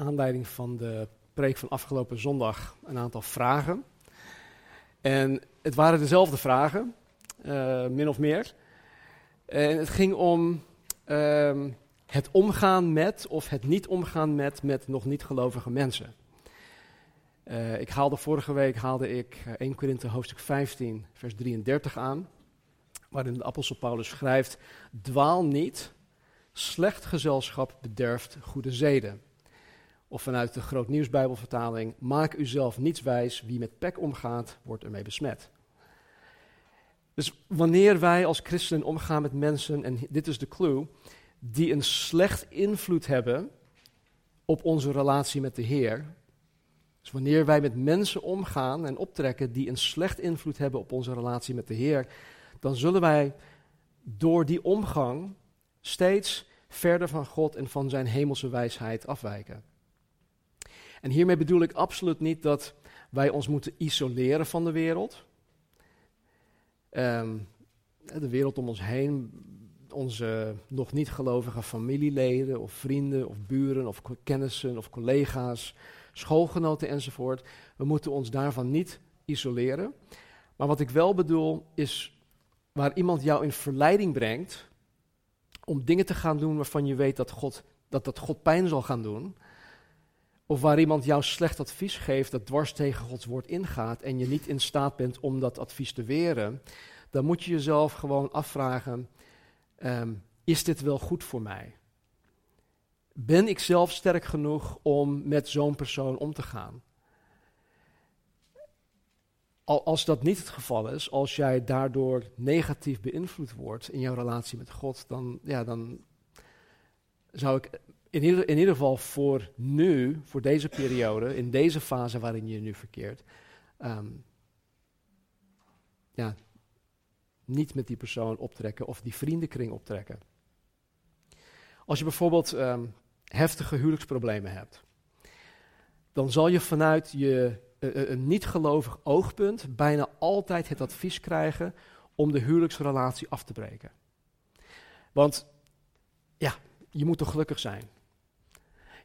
aanleiding van de preek van afgelopen zondag een aantal vragen. En het waren dezelfde vragen, uh, min of meer. En het ging om uh, het omgaan met of het niet omgaan met, met nog niet gelovige mensen. Uh, ik haalde vorige week haalde ik 1 Korinthe hoofdstuk 15, vers 33 aan, waarin de apostel Paulus schrijft: Dwaal niet, slecht gezelschap bederft goede zeden. Of vanuit de Groot Nieuwsbijbelvertaling: Maak uzelf niets wijs, wie met pek omgaat, wordt ermee besmet. Dus wanneer wij als christenen omgaan met mensen, en dit is de clue, die een slecht invloed hebben op onze relatie met de Heer. Dus wanneer wij met mensen omgaan en optrekken die een slecht invloed hebben op onze relatie met de Heer, dan zullen wij door die omgang steeds verder van God en van zijn hemelse wijsheid afwijken. En hiermee bedoel ik absoluut niet dat wij ons moeten isoleren van de wereld. Um, de wereld om ons heen, onze nog niet gelovige familieleden of vrienden of buren of kennissen of collega's, schoolgenoten enzovoort. We moeten ons daarvan niet isoleren. Maar wat ik wel bedoel is waar iemand jou in verleiding brengt om dingen te gaan doen waarvan je weet dat God, dat, dat God pijn zal gaan doen. Of waar iemand jou slecht advies geeft dat dwars tegen Gods woord ingaat en je niet in staat bent om dat advies te weren, dan moet je jezelf gewoon afvragen, um, is dit wel goed voor mij? Ben ik zelf sterk genoeg om met zo'n persoon om te gaan? Als dat niet het geval is, als jij daardoor negatief beïnvloed wordt in jouw relatie met God, dan, ja, dan zou ik in ieder, in ieder geval voor nu, voor deze periode, in deze fase waarin je nu verkeert, um, ja, niet met die persoon optrekken of die vriendenkring optrekken. Als je bijvoorbeeld um, heftige huwelijksproblemen hebt, dan zal je vanuit je uh, een niet-gelovig oogpunt bijna altijd het advies krijgen om de huwelijksrelatie af te breken. Want ja, je moet toch gelukkig zijn.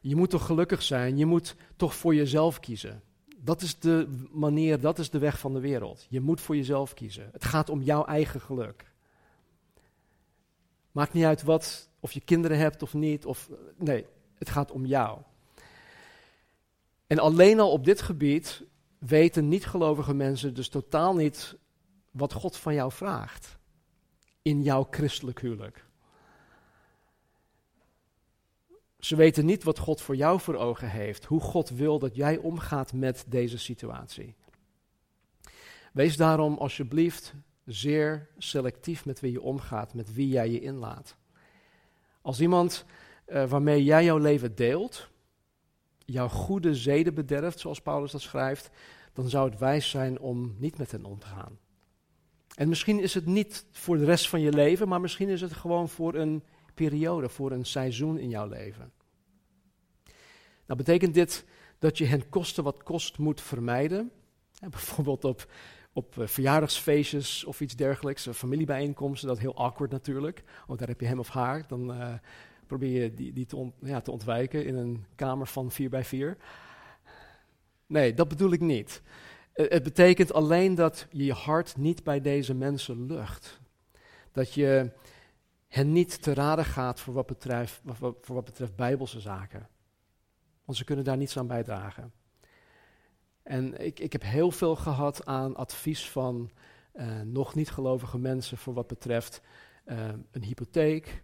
Je moet toch gelukkig zijn, je moet toch voor jezelf kiezen. Dat is de manier, dat is de weg van de wereld. Je moet voor jezelf kiezen. Het gaat om jouw eigen geluk. Maakt niet uit wat, of je kinderen hebt of niet, of nee, het gaat om jou. En alleen al op dit gebied weten niet-gelovige mensen dus totaal niet wat God van jou vraagt in jouw christelijk huwelijk. Ze weten niet wat God voor jou voor ogen heeft, hoe God wil dat jij omgaat met deze situatie. Wees daarom alsjeblieft zeer selectief met wie je omgaat, met wie jij je inlaat. Als iemand uh, waarmee jij jouw leven deelt, jouw goede zeden bederft, zoals Paulus dat schrijft, dan zou het wijs zijn om niet met hen om te gaan. En misschien is het niet voor de rest van je leven, maar misschien is het gewoon voor een periode, voor een seizoen in jouw leven. Nou betekent dit dat je hen kosten wat kost moet vermijden. bijvoorbeeld op, op uh, verjaardagsfeestjes of iets dergelijks, uh, familiebijeenkomsten, dat is heel awkward natuurlijk. Want daar heb je hem of haar, dan uh, probeer je die, die te, ja, te ontwijken in een kamer van 4 bij 4. Nee, dat bedoel ik niet. het betekent alleen dat je je hart niet bij deze mensen lucht. Dat je hen niet te raden gaat voor wat betreft, voor wat betreft bijbelse zaken. Want ze kunnen daar niets aan bijdragen. En ik, ik heb heel veel gehad aan advies van uh, nog niet gelovige mensen voor wat betreft uh, een hypotheek,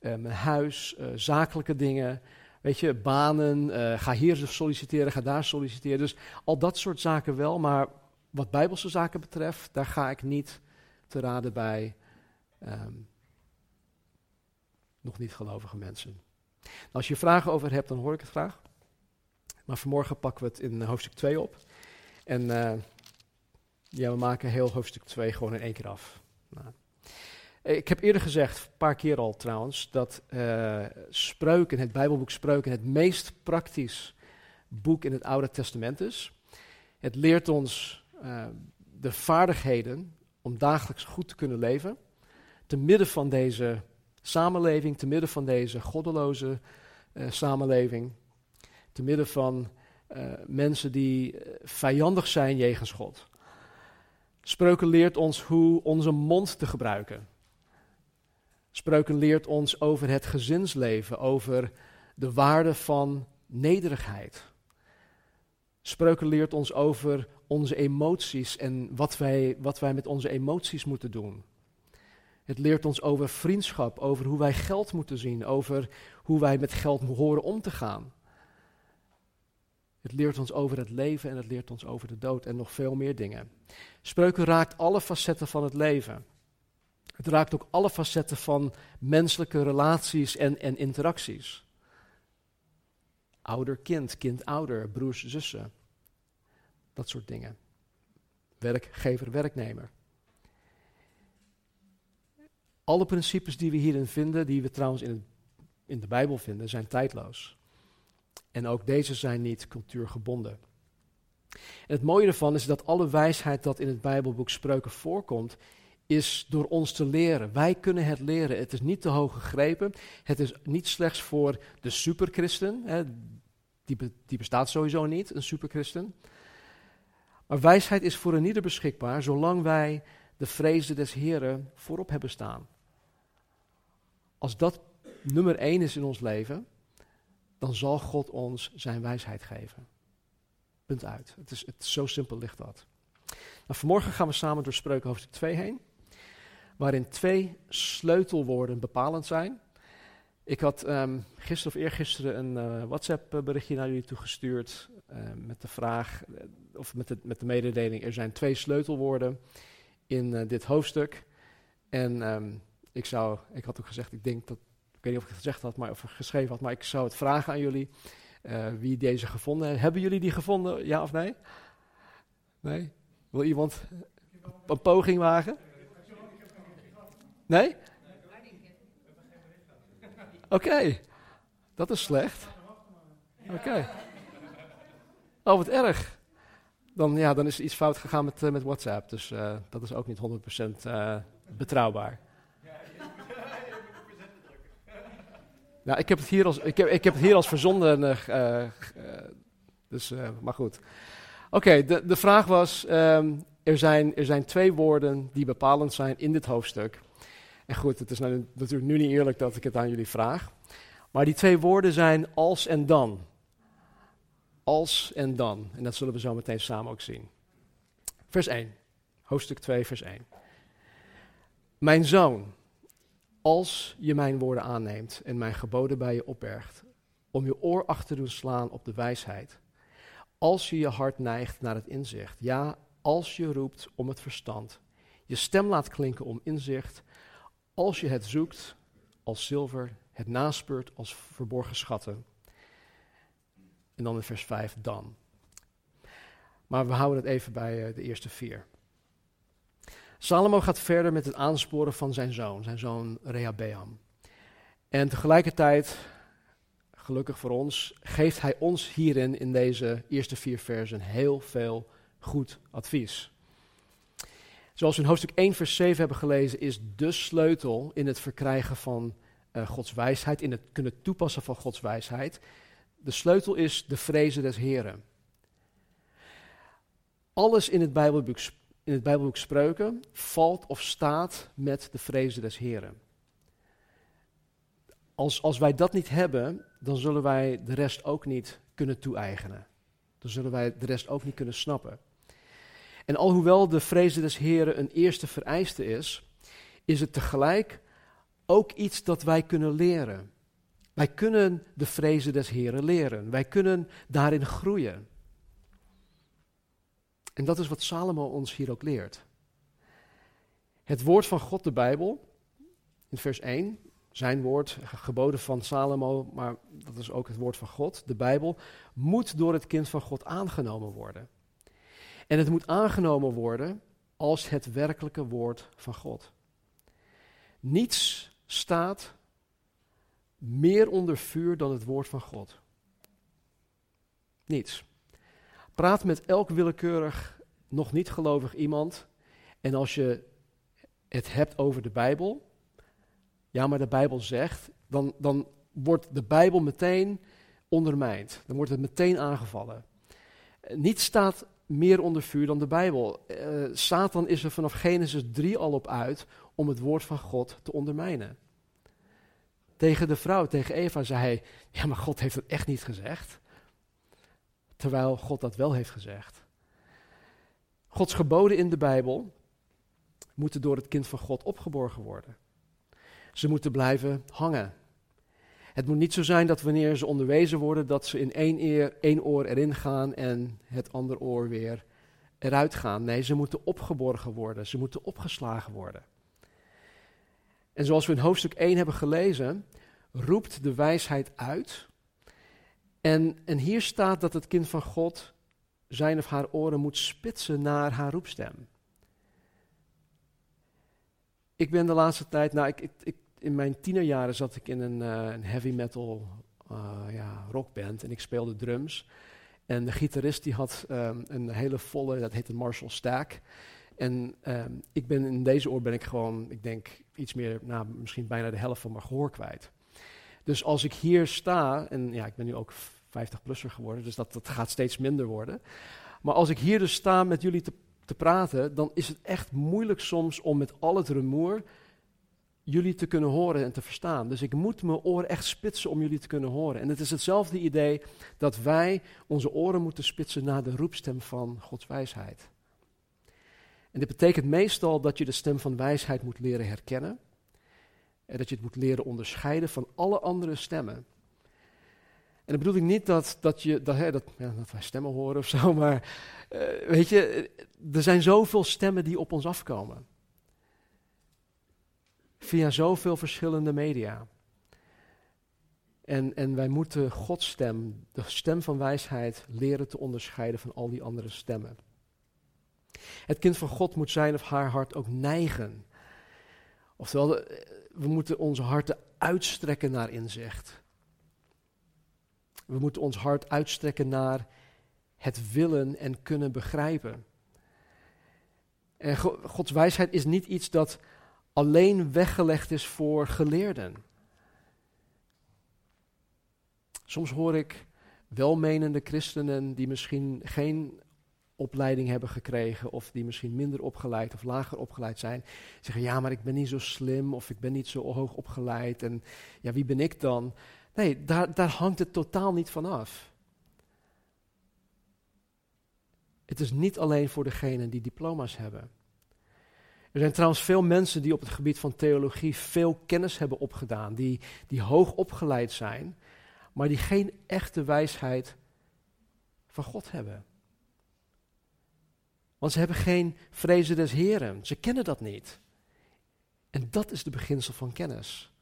een huis, zakelijke dingen. Weet je, banen, ga hier solliciteren, ga daar solliciteren. Dus al dat soort zaken wel, maar wat bijbelse zaken betreft, daar ga ik niet te raden bij um, nog niet gelovige mensen. Nou, als je vragen over hebt, dan hoor ik het graag. Maar vanmorgen pakken we het in hoofdstuk 2 op. En uh, ja, we maken heel hoofdstuk 2 gewoon in één keer af. Nou. Ik heb eerder gezegd, een paar keer al trouwens, dat uh, Spreuken, het Bijbelboek Spreuken, het meest praktisch boek in het Oude Testament is. Het leert ons de vaardigheden om dagelijks goed te kunnen leven. Te midden van deze samenleving, te midden van deze goddeloze samenleving. Te midden van uh, mensen die vijandig zijn jegens God. Spreuken leert ons hoe onze mond te gebruiken. Spreuken leert ons over het gezinsleven, over de waarde van nederigheid. Spreuken leert ons over onze emoties en wat wij, wat wij met onze emoties moeten doen. Het leert ons over vriendschap, over hoe wij geld moeten zien, over hoe wij met geld horen om te gaan. Het leert ons over het leven en het leert ons over de dood en nog veel meer dingen. Spreuken raakt alle facetten van het leven. Het raakt ook alle facetten van menselijke relaties en, en interacties. Ouder-kind, kind-ouder, broers-zussen. Dat soort dingen. Werkgever-werknemer. Alle principes die we hierin vinden, die we trouwens in, in de Bijbel vinden, zijn tijdloos. En ook deze zijn niet cultuurgebonden. En het mooie ervan is dat alle wijsheid dat in het Bijbelboek Spreuken voorkomt, is door ons te leren. Wij kunnen het leren. Het is niet te hoog gegrepen. Het is niet slechts voor de superchristen. Hè, die, die bestaat sowieso niet, een superchristen. Maar wijsheid is voor een ieder beschikbaar, zolang wij de vrezen des Heren voorop hebben staan. Als dat nummer één is in ons leven, dan zal God ons zijn wijsheid geven. Punt uit. Het is, het zo simpel ligt dat. Nou, vanmorgen gaan we samen door Spreuken hoofdstuk 2 heen, waarin twee sleutelwoorden bepalend zijn. Ik had um, gisteren of eergisteren een uh, WhatsApp-berichtje naar jullie toegestuurd uh, met de vraag, uh, of met de, met de mededeling, er zijn twee sleutelwoorden in dit hoofdstuk. En um, ik zou, ik had ook gezegd, ik denk dat ik weet niet of ik het gezegd had, maar of geschreven had, maar ik zou het vragen aan jullie uh, wie deze gevonden hebben. Hebben jullie die gevonden, ja of nee? Nee? Wil iemand een poging wagen? Nee? Oké, dat is slecht. Oké. Okay. Oh, wat erg. Dan, ja, dan is er iets fout gegaan met, uh, met WhatsApp, dus uh, dat is ook niet 100% betrouwbaar. Nou, ik heb het hier als, ik heb, ik heb het hier als verzonden. Uh, uh, dus, uh, maar goed. Oké, de, de vraag was: um, er, zijn, er zijn twee woorden die bepalend zijn in dit hoofdstuk. En goed, het is natuurlijk nu niet eerlijk dat ik het aan jullie vraag. Maar die twee woorden zijn als en dan. Als en dan. En dat zullen we zo meteen samen ook zien. Vers 1. Hoofdstuk 2, vers 1. Mijn zoon. Als je mijn woorden aanneemt en mijn geboden bij je opbergt, om je oor achter te doen slaan op de wijsheid. Als je je hart neigt naar het inzicht, ja, als je roept om het verstand, je stem laat klinken om inzicht, als je het zoekt als zilver, het naspeurt als verborgen schatten. En dan in vers 5, dan. Maar we houden het even bij uh, de eerste vier. Salomo gaat verder met het aansporen van zijn zoon, zijn zoon Rehabeam. En tegelijkertijd, gelukkig voor ons, geeft hij ons hierin, in deze eerste vier versen, heel veel goed advies. Zoals we in hoofdstuk 1, vers 7 hebben gelezen, is de sleutel in het verkrijgen van uh, Gods wijsheid, in het kunnen toepassen van Gods wijsheid. De sleutel is de vrezen des Heren. Alles in het Bijbelboek in het Bijbelboek Spreuken valt of staat met de vrezen des Heren. Als, als wij dat niet hebben, dan zullen wij de rest ook niet kunnen toe-eigenen. Dan zullen wij de rest ook niet kunnen snappen. En alhoewel de vrezen des Heren een eerste vereiste is, is het tegelijk ook iets dat wij kunnen leren. Wij kunnen de vrezen des Heren leren. Wij kunnen daarin groeien. En dat is wat Salomo ons hier ook leert. Het woord van God, de Bijbel, in vers 1, zijn woord, geboden van Salomo, maar dat is ook het woord van God, de Bijbel, moet door het kind van God aangenomen worden. En het moet aangenomen worden als het werkelijke woord van God. Niets staat meer onder vuur dan het woord van God. Niets. Praat met elk willekeurig, nog niet gelovig iemand. En als je het hebt over de Bijbel, ja, maar de Bijbel zegt, dan, dan wordt de Bijbel meteen ondermijnd. Dan wordt het meteen aangevallen. Niets staat meer onder vuur dan de Bijbel. Uh, Satan is er vanaf Genesis 3 al op uit om het woord van God te ondermijnen. Tegen de vrouw, tegen Eva, zei hij: Ja, maar God heeft het echt niet gezegd. Terwijl God dat wel heeft gezegd. Gods geboden in de Bijbel moeten door het kind van God opgeborgen worden. Ze moeten blijven hangen. Het moet niet zo zijn dat wanneer ze onderwezen worden, dat ze in één, eer, één oor erin gaan en het andere oor weer eruit gaan. Nee, ze moeten opgeborgen worden, ze moeten opgeslagen worden. En zoals we in hoofdstuk 1 hebben gelezen, roept de wijsheid uit. En, en hier staat dat het kind van God zijn of haar oren moet spitsen naar haar roepstem. Ik ben de laatste tijd, nou, ik, ik, in mijn tienerjaren zat ik in een, uh, een heavy metal uh, ja, rockband en ik speelde drums. En de gitarist die had um, een hele volle, dat heet een Marshall Stack. En um, ik ben in deze oor ben ik gewoon, ik denk iets meer, nou, misschien bijna de helft van mijn gehoor kwijt. Dus als ik hier sta, en ja, ik ben nu ook 50-plusser geworden, dus dat, dat gaat steeds minder worden. Maar als ik hier dus sta met jullie te, te praten, dan is het echt moeilijk soms om met al het rumoer jullie te kunnen horen en te verstaan. Dus ik moet mijn oren echt spitsen om jullie te kunnen horen. En het is hetzelfde idee dat wij onze oren moeten spitsen naar de roepstem van Gods wijsheid. En dit betekent meestal dat je de stem van wijsheid moet leren herkennen. En dat je het moet leren onderscheiden van alle andere stemmen. En dan bedoel ik niet dat, dat, je, dat, hè, dat, ja, wij stemmen horen of zo, maar uh, weet je, er zijn zoveel stemmen die op ons afkomen via zoveel verschillende media. En, en wij moeten Gods stem, de stem van wijsheid, leren te onderscheiden van al die andere stemmen. Het kind van God moet zijn of haar hart ook neigen. Oftewel, we moeten onze harten uitstrekken naar inzicht. We moeten ons hart uitstrekken naar het willen en kunnen begrijpen. En Gods wijsheid is niet iets dat alleen weggelegd is voor geleerden. Soms hoor ik welmenende christenen die misschien geen opleiding hebben gekregen of die misschien minder opgeleid of lager opgeleid zijn, zeggen ja, maar ik ben niet zo slim of ik ben niet zo hoog opgeleid en ja, wie ben ik dan? Nee, daar, daar hangt het totaal niet van af. Het is niet alleen voor degenen die diploma's hebben. Er zijn trouwens veel mensen die op het gebied van theologie veel kennis hebben opgedaan, die, die hoog opgeleid zijn, maar die geen echte wijsheid van God hebben. Want ze hebben geen vrezen des Heren, ze kennen dat niet. En dat is de beginsel van kennis.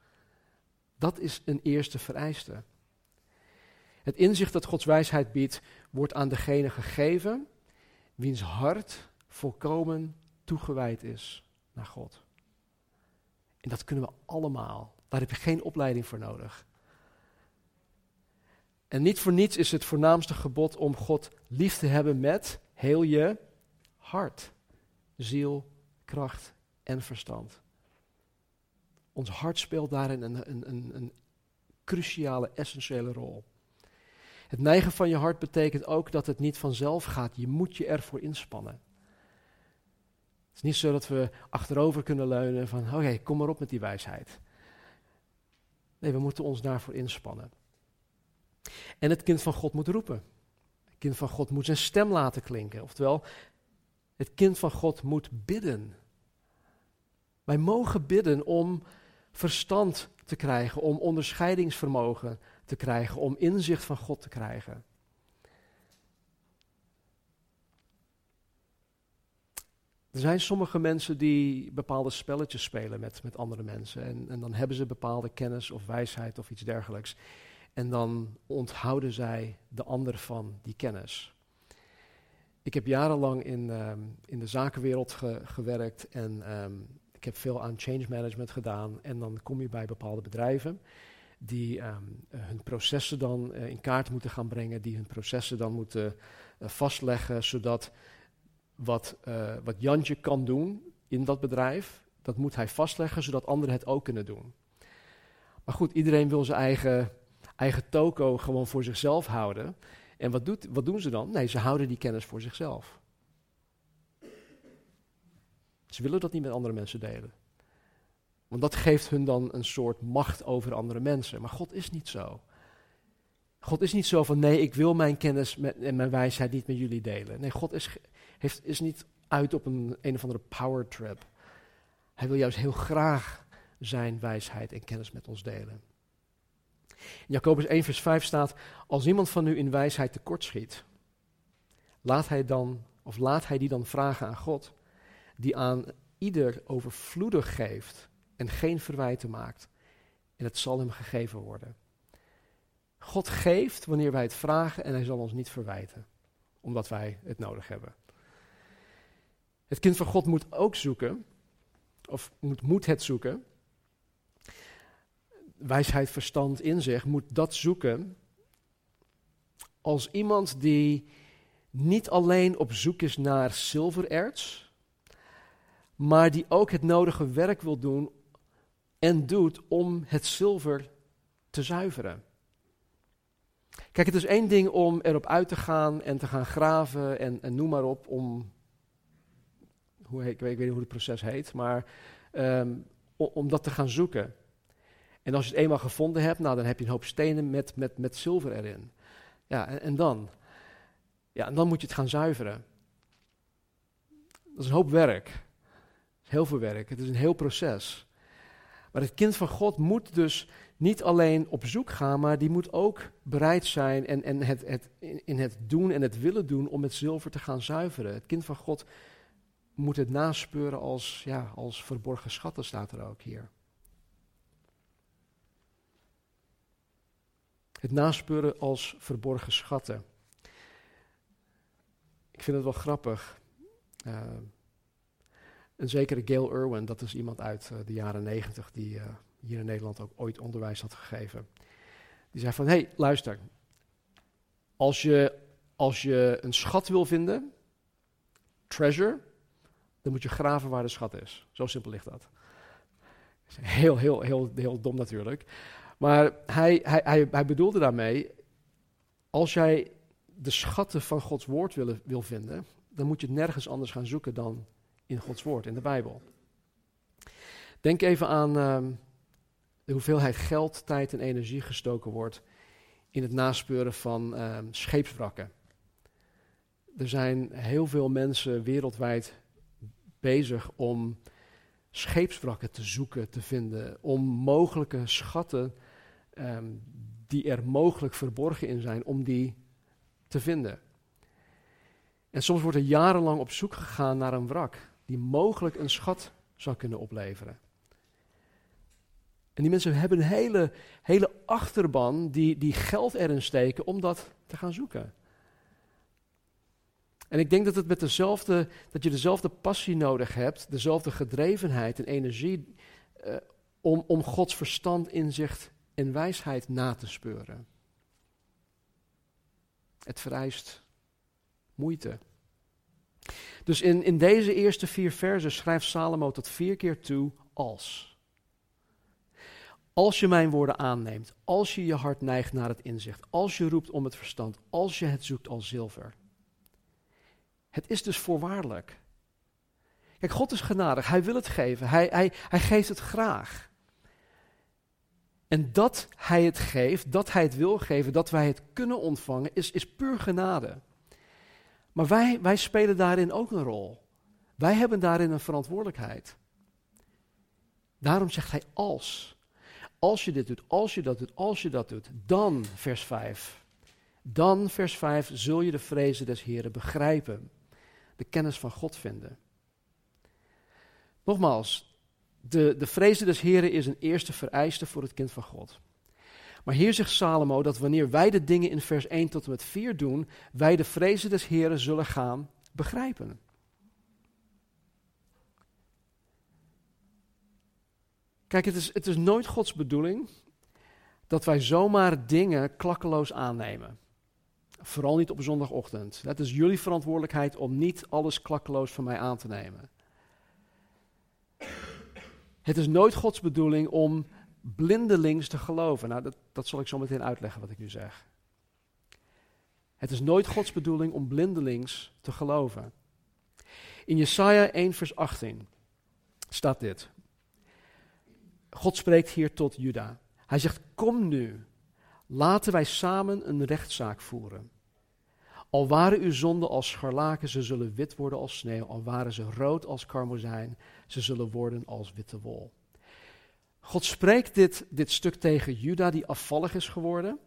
Dat is een eerste vereiste. Het inzicht dat Gods wijsheid biedt, wordt aan degene gegeven wiens hart volkomen toegewijd is naar God. En dat kunnen we allemaal. Daar heb je geen opleiding voor nodig. En niet voor niets is het voornaamste gebod om God lief te hebben met heel je hart, ziel, kracht en verstand. Ons hart speelt daarin een, een, een, een cruciale, essentiële rol. Het neigen van je hart betekent ook dat het niet vanzelf gaat. Je moet je ervoor inspannen. Het is niet zo dat we achterover kunnen leunen van, oké, kom maar op met die wijsheid. Nee, we moeten ons daarvoor inspannen. En het kind van God moet roepen. Het kind van God moet zijn stem laten klinken. Oftewel, het kind van God moet bidden. Wij mogen bidden om verstand te krijgen, om onderscheidingsvermogen te krijgen, om inzicht van God te krijgen. Er zijn sommige mensen die bepaalde spelletjes spelen met, met andere mensen. En, en dan hebben ze bepaalde kennis of wijsheid of iets dergelijks. En dan onthouden zij de ander van die kennis. Ik heb jarenlang in, ehm, in de zakenwereld gewerkt en ehm, ik heb veel aan change management gedaan. En dan kom je bij bepaalde bedrijven die ehm, hun processen dan eh, in kaart moeten gaan brengen, die hun processen dan moeten uh, vastleggen, zodat wat, uh, wat Jantje kan doen in dat bedrijf, dat moet hij vastleggen, zodat anderen het ook kunnen doen. Maar goed, iedereen wil zijn eigen, eigen toko gewoon voor zichzelf houden. En wat, doet, wat doen ze dan? Nee, ze houden die kennis voor zichzelf. Ze willen dat niet met andere mensen delen. Want dat geeft hun dan een soort macht over andere mensen. Maar God is niet zo. God is niet zo van nee, ik wil mijn kennis met, en mijn wijsheid niet met jullie delen. Nee, God is, heeft, is niet uit op een, een of andere power trip. Hij wil juist heel graag zijn wijsheid en kennis met ons delen. In Jacobus 1, vers 5 staat: Als iemand van u in wijsheid tekortschiet, laat hij dan, of laat hij die dan vragen aan God, die aan ieder overvloedig geeft en geen verwijten maakt. En het zal hem gegeven worden. God geeft wanneer wij het vragen en hij zal ons niet verwijten, omdat wij het nodig hebben. Het kind van God moet ook zoeken, of moet, moet het zoeken. Wijsheid, verstand, inzicht moet dat zoeken als iemand die niet alleen op zoek is naar zilvererts, maar die ook het nodige werk wil doen en doet om het zilver te zuiveren. Kijk, het is één ding om erop uit te gaan en te gaan graven en, en noem maar op, om hoe ik, weet, ik weet niet hoe het proces heet, maar um, om dat te gaan zoeken. En als je het eenmaal gevonden hebt, nou, dan heb je een hoop stenen met, met, met zilver erin. Ja, en, en dan? Ja, en dan moet je het gaan zuiveren. Dat is een hoop werk. Heel veel werk. Het is een heel proces. Maar het kind van God moet dus niet alleen op zoek gaan, maar die moet ook bereid zijn en, en het, het, in het doen en het willen doen om het zilver te gaan zuiveren. Het kind van God moet het naspeuren als, ja, als verborgen schatten, staat er ook hier. Het naspeuren als verborgen schatten. Ik vind het wel grappig. Uh, een zekere Gail Irwin, dat is iemand uit uh, de jaren negentig die uh, hier in Nederland ook ooit onderwijs had gegeven. Die zei van, hé, hey, luister. Als je, als je een schat wil vinden, treasure, dan moet je graven waar de schat is. Zo simpel ligt dat. Heel, heel, heel, heel dom natuurlijk. Maar hij, hij, hij, hij bedoelde daarmee, als jij de schatten van Gods woord wil, wil vinden, dan moet je het nergens anders gaan zoeken dan in Gods woord, in de Bijbel. Denk even aan uh, de hoeveelheid geld, tijd en energie gestoken wordt in het naspeuren van uh, scheepswrakken. Er zijn heel veel mensen wereldwijd bezig om scheepswrakken te zoeken, te vinden, om mogelijke schatten um, die er mogelijk verborgen in zijn, om die te vinden. En soms wordt er jarenlang op zoek gegaan naar een wrak die mogelijk een schat zou kunnen opleveren. En die mensen hebben een hele, hele achterban die, die geld erin steken om dat te gaan zoeken. En ik denk dat, het met dezelfde, dat je dezelfde passie nodig hebt, dezelfde gedrevenheid en energie uh, om, om Gods verstand, inzicht en wijsheid na te speuren. Het vereist moeite. Dus in, in deze eerste vier versen schrijft Salomo tot vier keer toe als. Als je mijn woorden aanneemt, als je je hart neigt naar het inzicht, als je roept om het verstand, als je het zoekt als zilver. Het is dus voorwaardelijk. Kijk, God is genadig, Hij wil het geven, Hij, hij, hij geeft het graag. En dat Hij het geeft, dat Hij het wil geven, dat wij het kunnen ontvangen, is, is puur genade. Maar wij, wij spelen daarin ook een rol. Wij hebben daarin een verantwoordelijkheid. Daarom zegt hij als. Als je dit doet, als je dat doet, als je dat doet, dan, vers 5. Dan, vers 5, zul je de vrezen des Heren begrijpen. De kennis van God vinden. Nogmaals, de, de vrezen des Heren is een eerste vereiste voor het kind van God. Maar hier zegt Salomo dat wanneer wij de dingen in vers 1 tot en met 4 doen, wij de vrezen des Heren zullen gaan begrijpen. Kijk, het is, het is nooit Gods bedoeling dat wij zomaar dingen klakkeloos aannemen. Vooral niet op zondagochtend. Het is jullie verantwoordelijkheid om niet alles klakkeloos van mij aan te nemen. Het is nooit Gods bedoeling om blindelings te geloven. Nou, dat, dat zal ik zo meteen uitleggen wat ik nu zeg. Het is nooit Gods bedoeling om blindelings te geloven. In Jesaja 1 vers 18 staat dit. God spreekt hier tot Juda. Hij zegt, kom nu, laten wij samen een rechtszaak voeren. Al waren uw zonden als scharlaken, ze zullen wit worden als sneeuw. Al waren ze rood als karmozijn, ze zullen worden als witte wol. God spreekt dit, dit stuk tegen Juda, die afvallig is geworden.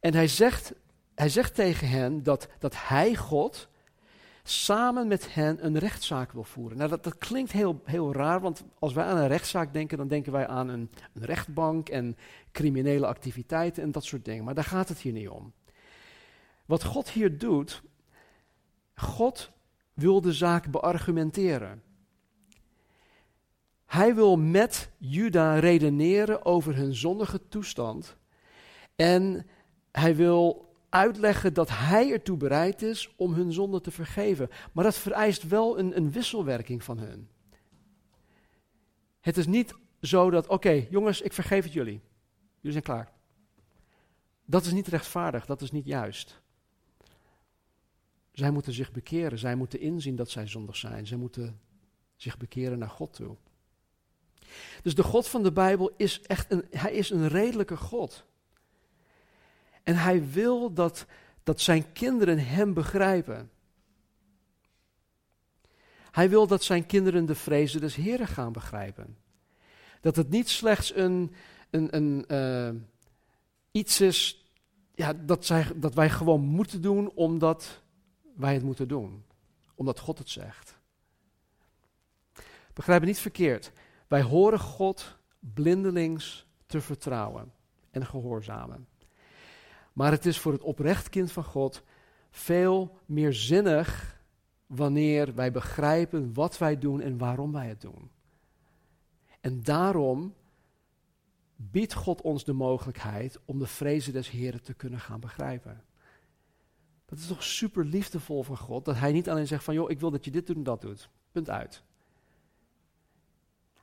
En hij zegt, hij zegt tegen hen dat, dat hij, God, samen met hen een rechtszaak wil voeren. Nou, dat, dat klinkt heel, heel raar, want als wij aan een rechtszaak denken, dan denken wij aan een, een rechtbank en criminele activiteiten en dat soort dingen. Maar daar gaat het hier niet om. Wat God hier doet, God wil de zaak beargumenteren. Hij wil met Juda redeneren over hun zondige toestand. En hij wil uitleggen dat hij ertoe bereid is om hun zonde te vergeven. Maar dat vereist wel een, een wisselwerking van hun. Het is niet zo dat, oké jongens, ik vergeef het jullie. Jullie zijn klaar. Dat is niet rechtvaardig, dat is niet juist. Zij moeten zich bekeren, zij moeten inzien dat zij zondig zijn. Zij moeten zich bekeren naar God toe. Dus de God van de Bijbel is echt een, hij is een redelijke God. En hij wil dat, dat zijn kinderen hem begrijpen. Hij wil dat zijn kinderen de vrezen des Heren gaan begrijpen. Dat het niet slechts een, een, een uh, iets is ja, dat, zij, dat wij gewoon moeten doen omdat wij het moeten doen. Omdat God het zegt. Begrijp me niet verkeerd. Wij horen God blindelings te vertrouwen en gehoorzamen. Maar het is voor het oprecht kind van God veel meer zinnig wanneer wij begrijpen wat wij doen en waarom wij het doen. En daarom biedt God ons de mogelijkheid om de vrezen des Heren te kunnen gaan begrijpen. Dat is toch super liefdevol van God, dat Hij niet alleen zegt van, joh, ik wil dat je dit doet en dat doet. Punt uit.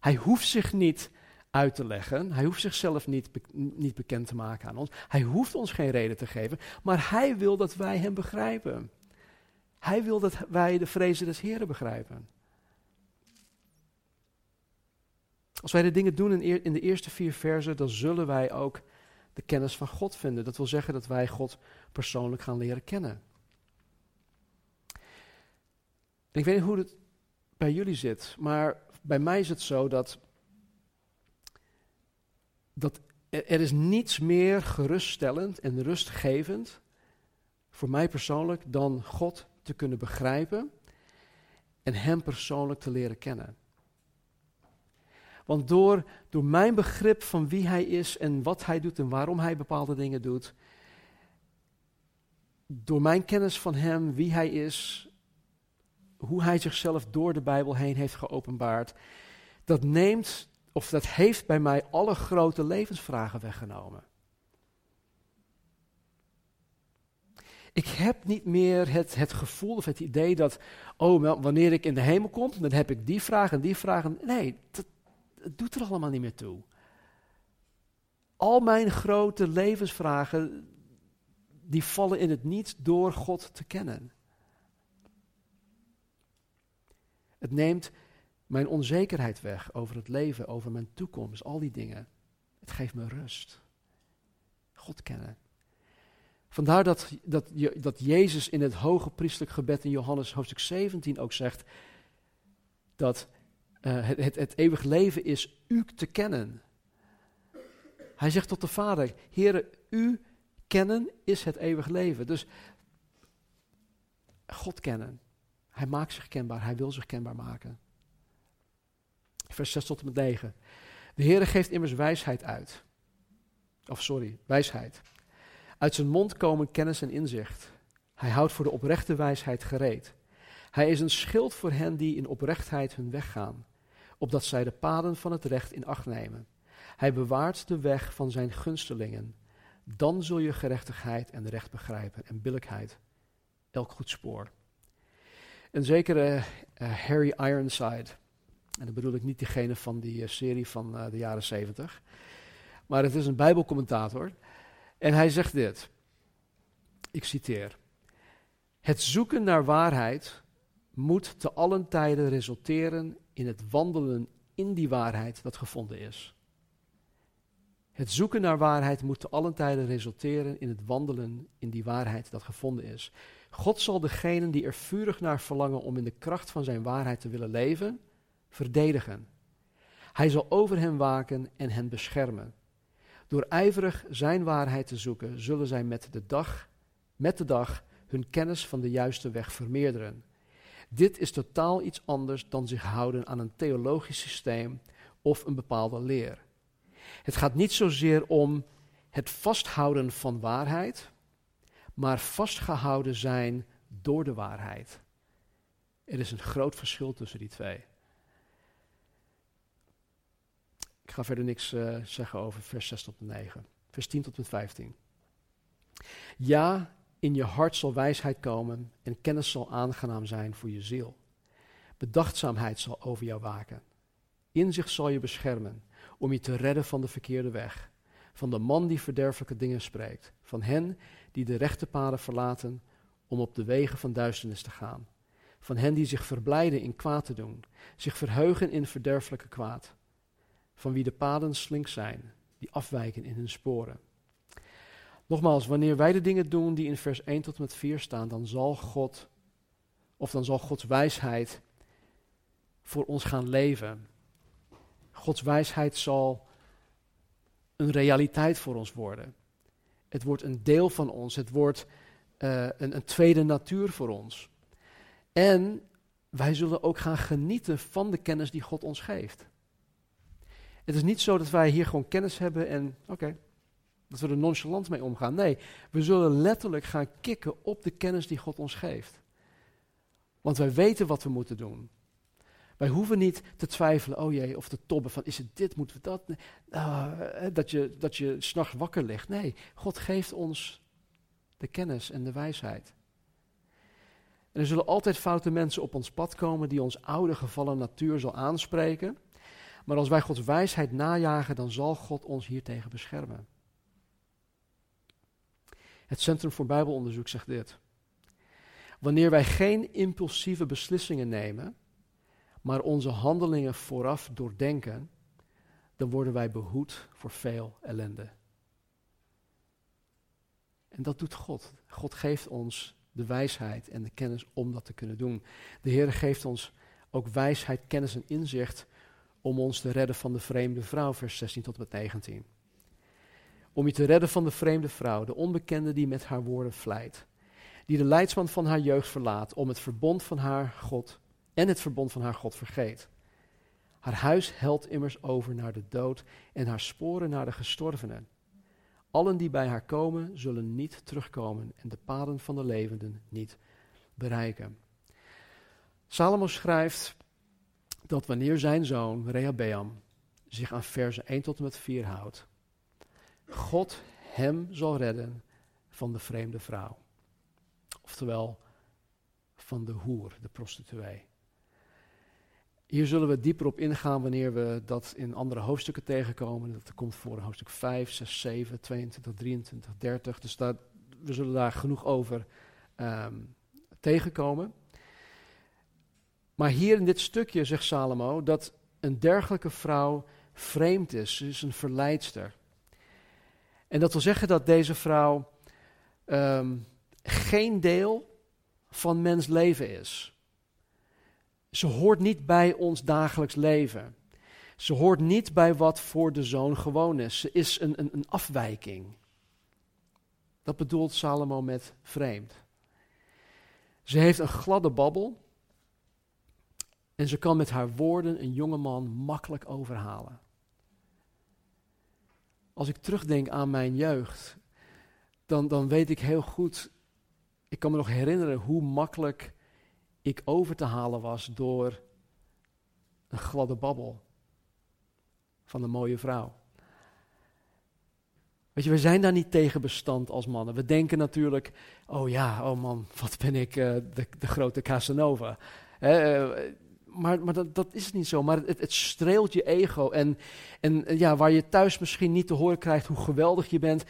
Hij hoeft zich niet uit te leggen. Hij hoeft zichzelf niet, niet bekend te maken aan ons. Hij hoeft ons geen reden te geven. Maar hij wil dat wij hem begrijpen. Hij wil dat wij de vrezen des Heren begrijpen. Als wij de dingen doen in, in de eerste vier versen, dan zullen wij ook de kennis van God vinden. Dat wil zeggen dat wij God persoonlijk gaan leren kennen. En ik weet niet hoe het bij jullie zit, maar bij mij is het zo dat, dat er is niets meer geruststellend en rustgevend voor mij persoonlijk dan God te kunnen begrijpen en Hem persoonlijk te leren kennen. Want door, door mijn begrip van wie Hij is en wat Hij doet en waarom Hij bepaalde dingen doet, door mijn kennis van Hem, wie Hij is, hoe hij zichzelf door de Bijbel heen heeft geopenbaard, dat neemt, of dat heeft bij mij alle grote levensvragen weggenomen. Ik heb niet meer het, het gevoel of het idee dat, oh, wanneer ik in de hemel kom, dan heb ik die vraag en die vraag. Nee, dat, dat doet er allemaal niet meer toe. Al mijn grote levensvragen, die vallen in het niet door God te kennen. Het neemt mijn onzekerheid weg over het leven, over mijn toekomst, al die dingen. Het geeft me rust. God kennen. Vandaar dat, dat, dat Jezus in het hoge priestelijk gebed in Johannes hoofdstuk 17 ook zegt dat uh, het, het, het eeuwig leven is u te kennen. Hij zegt tot de Vader, Heere, u kennen is het eeuwig leven. Dus God kennen. Hij maakt zich kenbaar, hij wil zich kenbaar maken. Vers 6 tot en met 9. De Heere geeft immers wijsheid uit. Of sorry, wijsheid. Uit zijn mond komen kennis en inzicht. Hij houdt voor de oprechte wijsheid gereed. Hij is een schild voor hen die in oprechtheid hun weg gaan, opdat zij de paden van het recht in acht nemen. Hij bewaart de weg van zijn gunstelingen. Dan zul je gerechtigheid en recht begrijpen en billijkheid, elk goed spoor. Een zekere uh, Harry Ironside, en dan bedoel ik niet diegene van die uh, serie van uh, de jaren zeventig, maar het is een bijbelcommentator. En hij zegt dit, ik citeer, het zoeken naar waarheid moet te allen tijden resulteren in het wandelen in die waarheid dat gevonden is. Het zoeken naar waarheid moet te allen tijden resulteren in het wandelen in die waarheid dat gevonden is. God zal degenen die er vurig naar verlangen om in de kracht van zijn waarheid te willen leven, verdedigen. Hij zal over hen waken en hen beschermen. Door ijverig zijn waarheid te zoeken, zullen zij met de dag, met de dag hun kennis van de juiste weg vermeerderen. Dit is totaal iets anders dan zich houden aan een theologisch systeem of een bepaalde leer. Het gaat niet zozeer om het vasthouden van waarheid, maar vastgehouden zijn door de waarheid. Er is een groot verschil tussen die twee. Ik ga verder niks uh, zeggen over vers 6 tot 9. Vers 10 tot en 15. Ja, in je hart zal wijsheid komen en kennis zal aangenaam zijn voor je ziel. Bedachtzaamheid zal over jou waken. Inzicht zal je beschermen om je te redden van de verkeerde weg. Van de man die verderfelijke dingen spreekt. Van hen die de rechte paden verlaten om op de wegen van duisternis te gaan. Van hen die zich verblijden in kwaad te doen. Zich verheugen in verderfelijke kwaad. Van wie de paden slink zijn, die afwijken in hun sporen. Nogmaals, wanneer wij de dingen doen die in vers 1 tot en met 4 staan, dan zal God, of dan zal Gods wijsheid voor ons gaan leven. Gods wijsheid zal een realiteit voor ons worden. Het wordt een deel van ons, het wordt uh, een, een tweede natuur voor ons. En wij zullen ook gaan genieten van de kennis die God ons geeft. Het is niet zo dat wij hier gewoon kennis hebben en oké, dat we er nonchalant mee omgaan. Nee, we zullen letterlijk gaan kicken op de kennis die God ons geeft. Want wij weten wat we moeten doen. Wij hoeven niet te twijfelen, oh jee, of te tobben van is het dit, moeten we dat? Uh, dat je, dat je s'nachts wakker ligt. Nee, God geeft ons de kennis en de wijsheid. Er zullen altijd foute mensen op ons pad komen die ons oude gevallen natuur zal aanspreken. Maar als wij Gods wijsheid najagen, dan zal God ons hiertegen beschermen. Het Centrum voor Bijbelonderzoek zegt dit. Wanneer wij geen impulsieve beslissingen nemen, maar onze handelingen vooraf doordenken, dan worden wij behoed voor veel ellende. En dat doet God. God geeft ons de wijsheid en de kennis om dat te kunnen doen. De Heer geeft ons ook wijsheid, kennis en inzicht om ons te redden van de vreemde vrouw, vers 16 tot en met 19 om je te redden van de vreemde vrouw, de onbekende die met haar woorden vlijt, die de leidsman van haar jeugd verlaat, om het verbond van haar God en het verbond van haar God vergeet. Haar huis helt immers over naar de dood en haar sporen naar de gestorvenen. Allen die bij haar komen, zullen niet terugkomen en de paden van de levenden niet bereiken. Salomo schrijft dat wanneer zijn zoon Rehabeam zich aan versen 1 tot en met 4 houdt, God hem zal redden van de vreemde vrouw. Oftewel van de hoer, de prostituee. Hier zullen we dieper op ingaan wanneer we dat in andere hoofdstukken tegenkomen. Dat komt voor hoofdstuk 5, 6, 7, 22, 23, 30. Dus dat, we zullen daar genoeg over um, tegenkomen. Maar hier in dit stukje zegt Salomo dat een dergelijke vrouw vreemd is. Ze is een verleidster. En dat wil zeggen dat deze vrouw um, geen deel van mens leven is. Ze hoort niet bij ons dagelijks leven. Ze hoort niet bij wat voor de zoon gewoon is. Ze is een, een, een afwijking. Dat bedoelt Salomo met vreemd. Ze heeft een gladde babbel. En ze kan met haar woorden een jongeman makkelijk overhalen. Als ik terugdenk aan mijn jeugd, dan, dan weet ik heel goed, ik kan me nog herinneren hoe makkelijk ik over te halen was door een gladde babbel van een mooie vrouw. Weet je, we zijn daar niet tegen bestand als mannen. We denken natuurlijk, oh ja, oh man, wat ben ik uh, de, de, grote Casanova. Uh, maar, maar dat, dat, is niet zo. Maar het, het streelt je ego. En, en ja, waar je thuis misschien niet te horen krijgt hoe geweldig je bent,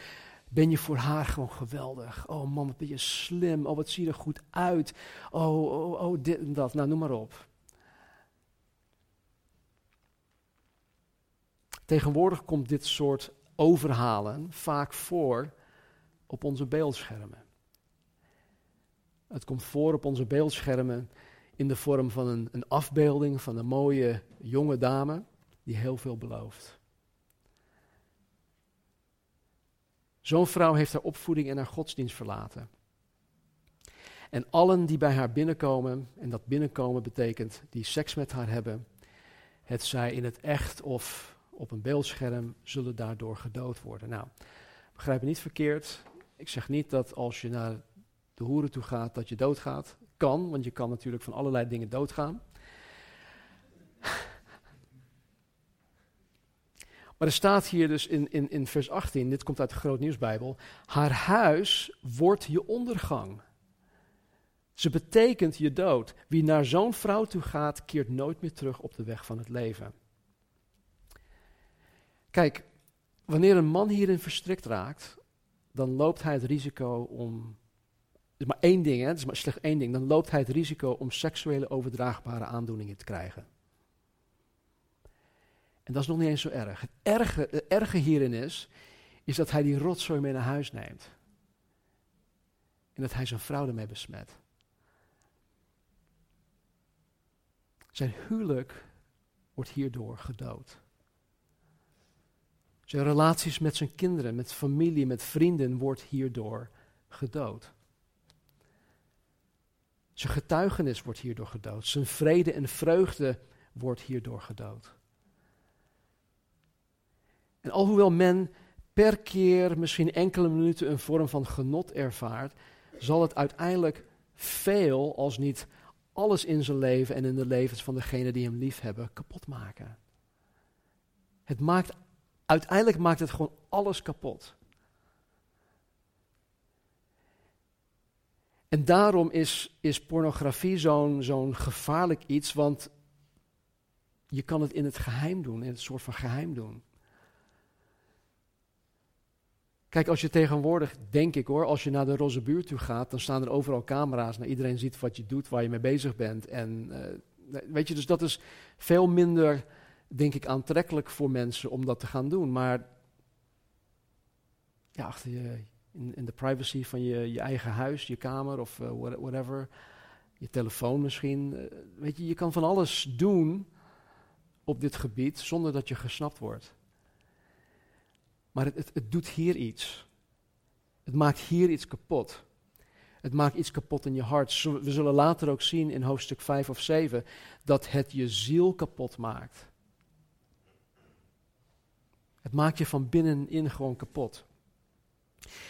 ben je voor haar gewoon geweldig. Oh man, wat ben je slim. Oh, wat zie je er goed uit. Oh, oh, oh, dit en dat. Nou, noem maar op. Tegenwoordig komt dit soort overhalen vaak voor op onze beeldschermen. Het komt voor op onze beeldschermen in de vorm van een, een afbeelding van een mooie jonge dame die heel veel belooft. Zo'n vrouw heeft haar opvoeding en haar godsdienst verlaten. En allen die bij haar binnenkomen, en dat binnenkomen betekent die seks met haar hebben, het zij in het echt of op een beeldscherm, zullen daardoor gedood worden. Nou, begrijp me niet verkeerd. Ik zeg niet dat als je naar de hoeren toe gaat, dat je doodgaat. Kan, want je kan natuurlijk van allerlei dingen doodgaan. Maar er staat hier dus in, in, in vers 18, dit komt uit de Groot Nieuwsbijbel, haar huis wordt je ondergang. Ze betekent je dood. Wie naar zo'n vrouw toe gaat, keert nooit meer terug op de weg van het leven. Kijk, wanneer een man hierin verstrikt raakt, dan loopt hij het risico om. Het is maar één ding, hè? Het is maar slechts één ding. Dan loopt hij het risico om seksuele overdraagbare aandoeningen te krijgen. En dat is nog niet eens zo erg. Het erge, het hierin is, is dat hij die rotzooi mee naar huis neemt. En dat hij zijn vrouw ermee besmet. Zijn huwelijk wordt hierdoor gedood. Zijn relaties met zijn kinderen, met familie, met vrienden wordt hierdoor gedood. Zijn getuigenis wordt hierdoor gedood. Zijn vrede en vreugde wordt hierdoor gedood. En alhoewel men per keer misschien enkele minuten een vorm van genot ervaart, zal het uiteindelijk veel, als niet alles in zijn leven en in de levens van degenen die hem lief hebben, kapot maken. Het maakt uiteindelijk maakt het gewoon alles kapot. En daarom is, is pornografie zo'n zo'n gevaarlijk iets, want je kan het in het geheim doen, in het soort van geheim doen. Kijk, als je tegenwoordig, denk ik hoor, als je naar de roze buurt toe gaat, dan staan er overal camera's. Nou, iedereen ziet wat je doet, waar je mee bezig bent. En uh, weet je, dus dat is veel minder denk ik, aantrekkelijk voor mensen om dat te gaan doen. Maar ja, achter je, in, in de privacy van je, je eigen huis, je kamer of uh, whatever, je telefoon misschien. Uh, weet je, je kan van alles doen op dit gebied zonder dat je gesnapt wordt. Maar het, het, doet hier iets. Het maakt hier iets kapot. Het maakt iets kapot in je hart. We zullen later ook zien in hoofdstuk 5 of 7 dat het je ziel kapot maakt. Het maakt je van binnenin gewoon kapot.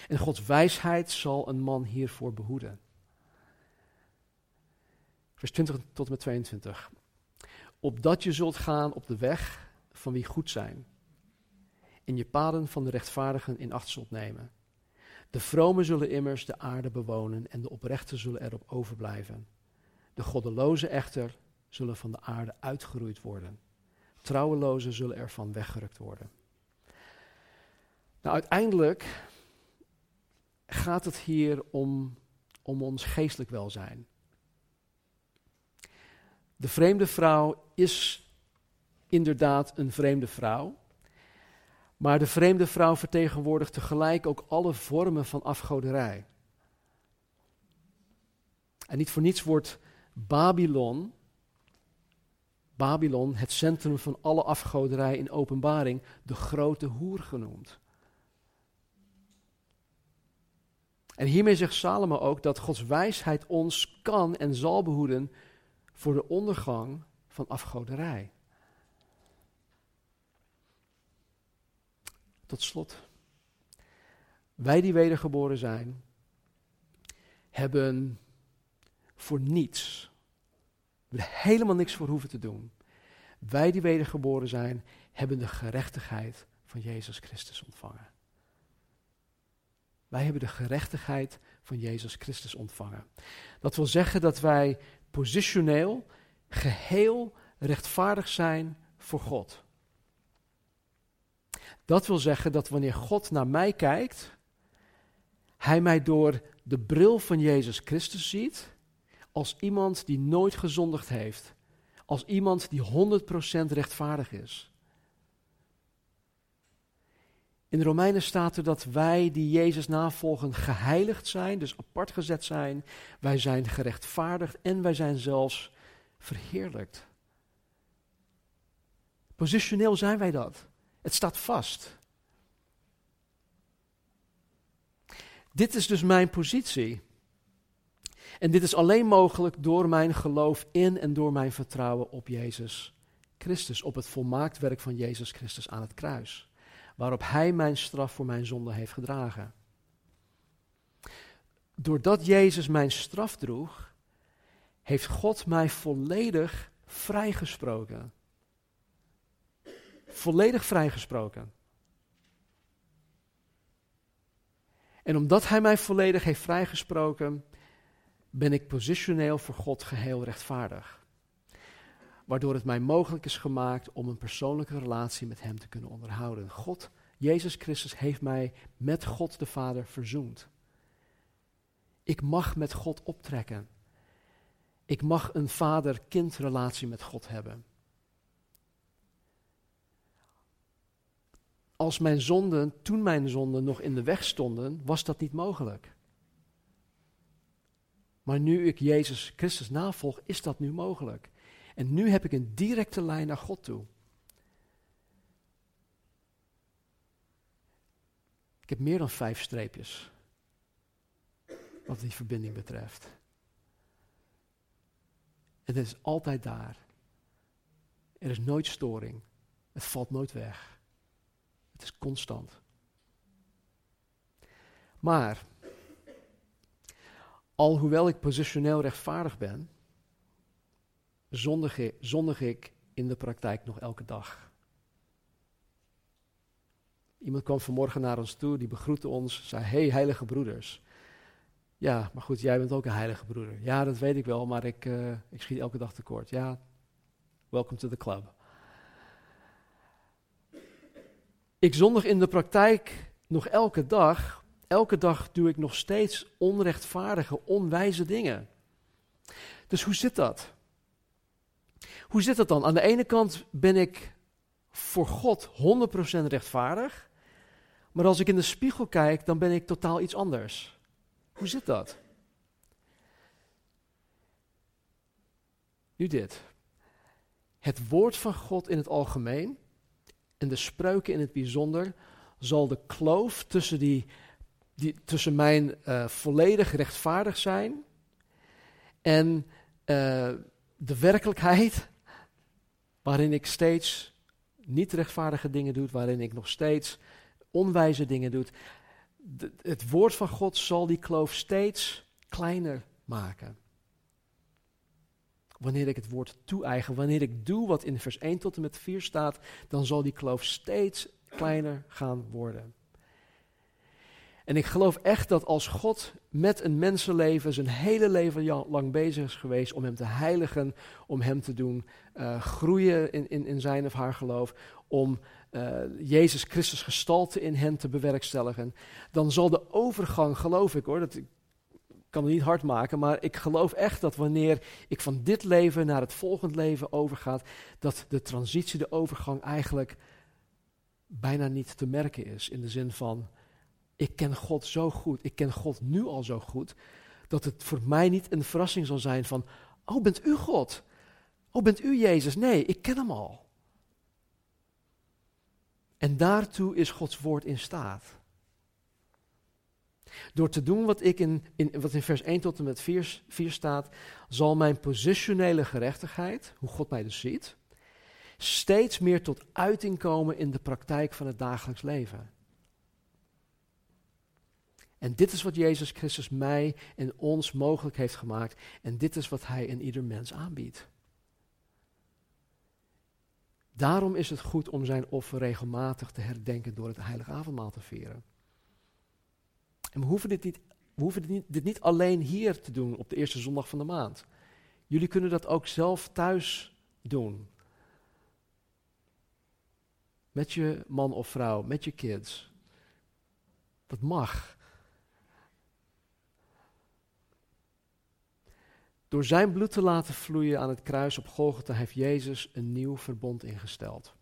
En Gods wijsheid zal een man hiervoor behoeden. Vers 20 tot en met 22. Opdat je zult gaan op de weg van wie goed zijn. En je paden van de rechtvaardigen in acht zult nemen. De vromen zullen immers de aarde bewonen en de oprechten zullen erop overblijven. De goddelozen echter zullen van de aarde uitgeroeid worden. Trouwelozen zullen ervan weggerukt worden. Nou, uiteindelijk gaat het hier om, om ons geestelijk welzijn. De vreemde vrouw is inderdaad een vreemde vrouw. Maar de vreemde vrouw vertegenwoordigt tegelijk ook alle vormen van afgoderij. En niet voor niets wordt Babylon, Babylon, het centrum van alle afgoderij in openbaring, de grote hoer genoemd. En hiermee zegt Salomo ook dat Gods wijsheid ons kan en zal behoeden voor de ondergang van afgoderij. Tot slot. Wij die wedergeboren zijn, hebben voor niets, we helemaal niks voor hoeven te doen. Wij die wedergeboren zijn, hebben de gerechtigheid van Jezus Christus ontvangen. Wij hebben de gerechtigheid van Jezus Christus ontvangen. Dat wil zeggen dat wij positioneel geheel rechtvaardig zijn voor God. Dat wil zeggen dat wanneer God naar mij kijkt, hij mij door de bril van Jezus Christus ziet als iemand die nooit gezondigd heeft, als iemand die 100% rechtvaardig is. In de Romeinen staat er dat wij die Jezus navolgen geheiligd zijn, dus apart gezet zijn. Wij zijn gerechtvaardigd en wij zijn zelfs verheerlijkt. Positioneel zijn wij dat. Het staat vast. Dit is dus mijn positie. En dit is alleen mogelijk door mijn geloof in en door mijn vertrouwen op Jezus Christus, op het volmaakt werk van Jezus Christus aan het kruis, waarop Hij mijn straf voor mijn zonde heeft gedragen. Doordat Jezus mijn straf droeg, heeft God mij volledig vrijgesproken. Volledig vrijgesproken. En omdat Hij mij volledig heeft vrijgesproken, ben ik positioneel voor God geheel rechtvaardig. Waardoor het mij mogelijk is gemaakt om een persoonlijke relatie met Hem te kunnen onderhouden. God, Jezus Christus, heeft mij met God de Vader verzoend. Ik mag met God optrekken. Ik mag een vader-kind relatie met God hebben. Als mijn zonden, toen mijn zonden nog in de weg stonden, was dat niet mogelijk. Maar nu ik Jezus Christus navolg, is dat nu mogelijk. En nu heb ik een directe lijn naar God toe. Ik heb meer dan vijf streepjes. Wat die verbinding betreft. Het is altijd daar. Er is nooit storing. Het valt nooit weg. Het is constant. Maar, alhoewel ik positioneel rechtvaardig ben, zondig ik, zondig ik in de praktijk nog elke dag. Iemand kwam vanmorgen naar ons toe, die begroette ons, zei: Hey, heilige broeders. Ja, maar goed, jij bent ook een heilige broeder. Ja, dat weet ik wel, maar ik, uh, ik schiet elke dag tekort. Ja, welcome to the club. Ik zondig in de praktijk nog elke dag. Elke dag doe ik nog steeds onrechtvaardige, onwijze dingen. Dus hoe zit dat? Hoe zit dat dan? Aan de ene kant ben ik voor God 100% rechtvaardig. Maar als ik in de spiegel kijk, dan ben ik totaal iets anders. Hoe zit dat? Nu dit. Het woord van God in het algemeen en de spreuken in het bijzonder zal de kloof tussen, die, die, tussen mijn uh, volledig rechtvaardig zijn en uh, de werkelijkheid waarin ik steeds niet rechtvaardige dingen doe, waarin ik nog steeds onwijze dingen doe, het woord van God zal die kloof steeds kleiner maken. Wanneer ik het woord toe-eigen, wanneer ik doe wat in vers 1 tot en met 4 staat, dan zal die kloof steeds kleiner gaan worden. En ik geloof echt dat als God met een mensenleven zijn hele leven lang bezig is geweest om hem te heiligen, om hem te doen uh, groeien in, in, in zijn of haar geloof, om uh, Jezus Christus gestalte in hen te bewerkstelligen, dan zal de overgang, geloof ik hoor, dat kan het niet hard maken, maar ik geloof echt dat wanneer ik van dit leven naar het volgende leven overgaat, dat de transitie, de overgang eigenlijk bijna niet te merken is. In de zin van, ik ken God zo goed, ik ken God nu al zo goed, dat het voor mij niet een verrassing zal zijn van, oh bent u God? Oh bent u Jezus? Nee, ik ken hem al. En daartoe is Gods woord in staat. Door te doen wat, ik in, in, wat in vers 1 tot en met 4, 4 staat, zal mijn positionele gerechtigheid, hoe God mij dus ziet, steeds meer tot uiting komen in de praktijk van het dagelijks leven. En dit is wat Jezus Christus mij en ons mogelijk heeft gemaakt. En dit is wat Hij in ieder mens aanbiedt. Daarom is het goed om zijn offer regelmatig te herdenken door het heilige avondmaal te vieren. En we hoeven, dit niet, niet, dit niet alleen hier te doen op de eerste zondag van de maand. Jullie kunnen dat ook zelf thuis doen. Met je man of vrouw, met je kids. Dat mag. Door zijn bloed te laten vloeien aan het kruis op Golgotha heeft Jezus een nieuw verbond ingesteld.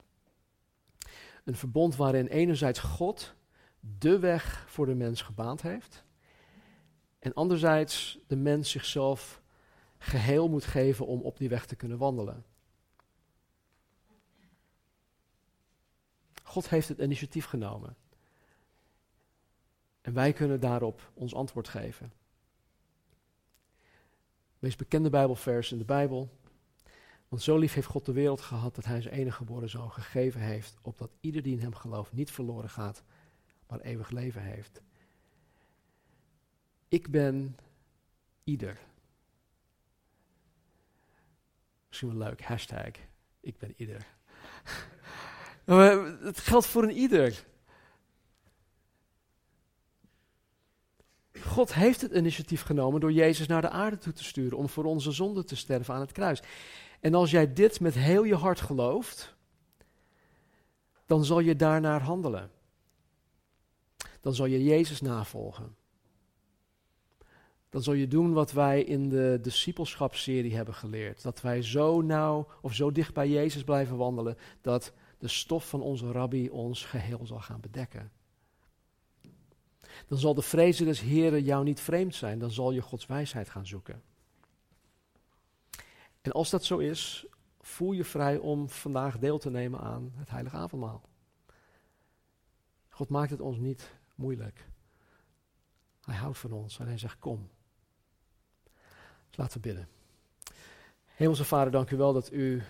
Een verbond waarin enerzijds God de weg voor de mens gebaand heeft en anderzijds de mens zichzelf geheel moet geven om op die weg te kunnen wandelen. God heeft het initiatief genomen. En wij kunnen daarop ons antwoord geven meest bekende Bijbelvers in de Bijbel. Want zo lief heeft God de wereld gehad dat hij zijn enige geboren zoon gegeven heeft, opdat ieder die in hem gelooft niet verloren gaat, maar eeuwig leven heeft. Ik ben ieder. Misschien wel leuk, hashtag, ik ben ieder. het geldt voor een ieder. God heeft het initiatief genomen door Jezus naar de aarde toe te sturen om voor onze zonde te sterven aan het kruis. En als jij dit met heel je hart gelooft, dan zal je daarnaar handelen. Dan zal je Jezus navolgen. Dan zal je doen wat wij in de discipelschapsserie hebben geleerd. Dat wij zo nauw of zo dicht bij Jezus blijven wandelen dat de stof van onze rabbi ons geheel zal gaan bedekken dan zal de vrezen des Heren jou niet vreemd zijn. Dan zal je Gods wijsheid gaan zoeken. En als dat zo is, voel je vrij om vandaag deel te nemen aan het heilige avondmaal. God maakt het ons niet moeilijk. Hij houdt van ons en hij zegt kom. Dus laten we bidden. Hemelse Vader, dank u wel dat u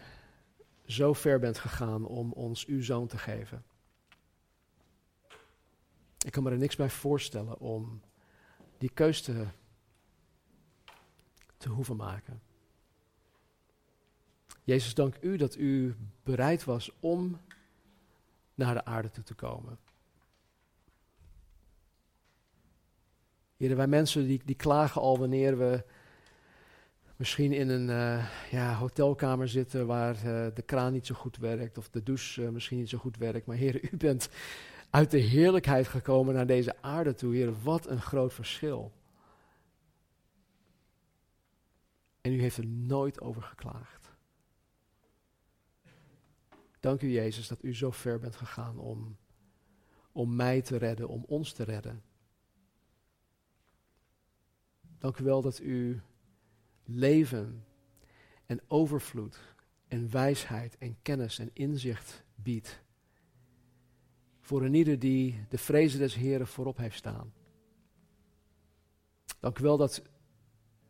zo ver bent gegaan om ons uw zoon te geven. Ik kan me er niks bij voorstellen om die keus te, te hoeven maken. Jezus, dank u dat u bereid was om naar de aarde toe te komen. Heren, wij mensen die, die klagen al wanneer we misschien in een uh, ja, hotelkamer zitten waar uh, de kraan niet zo goed werkt of de douche uh, misschien niet zo goed werkt. Maar heren, u bent uit de heerlijkheid gekomen naar deze aarde toe. Heer, wat een groot verschil. En u heeft er nooit over geklaagd. Dank u, Jezus, dat u zo ver bent gegaan om, om mij te redden, om ons te redden. Dank u wel dat u leven en overvloed en wijsheid en kennis en inzicht biedt voor een ieder die de vrezen des Heren voorop heeft staan. Dank u wel dat,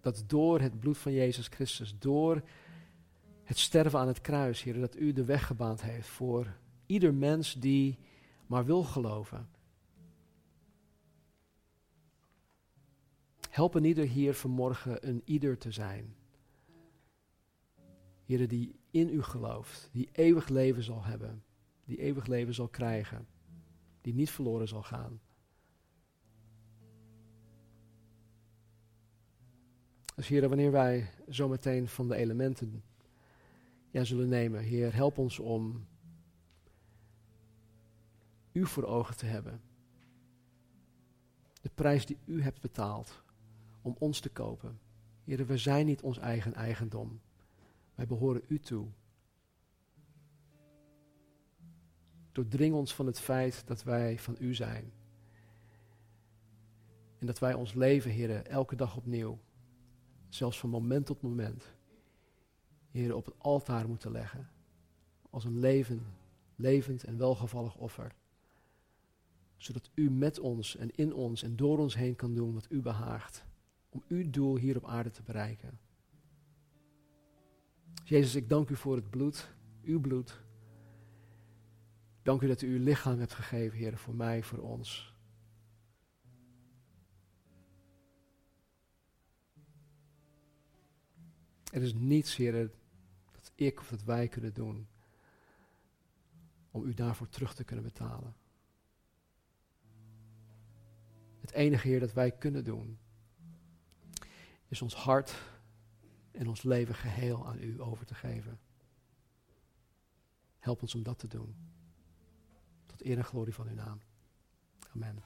dat door het bloed van Jezus Christus, door het sterven aan het kruis, Heer, dat u de weg gebaand heeft voor ieder mens die maar wil geloven. Help een ieder hier vanmorgen een ieder te zijn. Heer, die in u gelooft, die eeuwig leven zal hebben, die eeuwig leven zal krijgen die niet verloren zal gaan. Dus Heer, wanneer wij zometeen van de elementen ja, zullen nemen, Heer, help ons om U voor ogen te hebben. De prijs die U hebt betaald om ons te kopen. Heer, we zijn niet ons eigen eigendom. Wij behoren U toe. Doordring ons van het feit dat wij van u zijn. En dat wij ons leven, heren, elke dag opnieuw, zelfs van moment tot moment, heren, op het altaar moeten leggen. Als een leven, levend en welgevallig offer. Zodat u met ons en in ons en door ons heen kan doen wat u behaagt. Om uw doel hier op aarde te bereiken. Jezus, ik dank u voor het bloed, uw bloed. Dank u dat u uw lichaam hebt gegeven, Heer, voor mij, voor ons. Er is niets, Heer, dat ik of dat wij kunnen doen om u daarvoor terug te kunnen betalen. Het enige, Heer, dat wij kunnen doen, is ons hart en ons leven geheel aan u over te geven. Help ons om dat te doen. Tot eer en glorie van uw naam. Amen.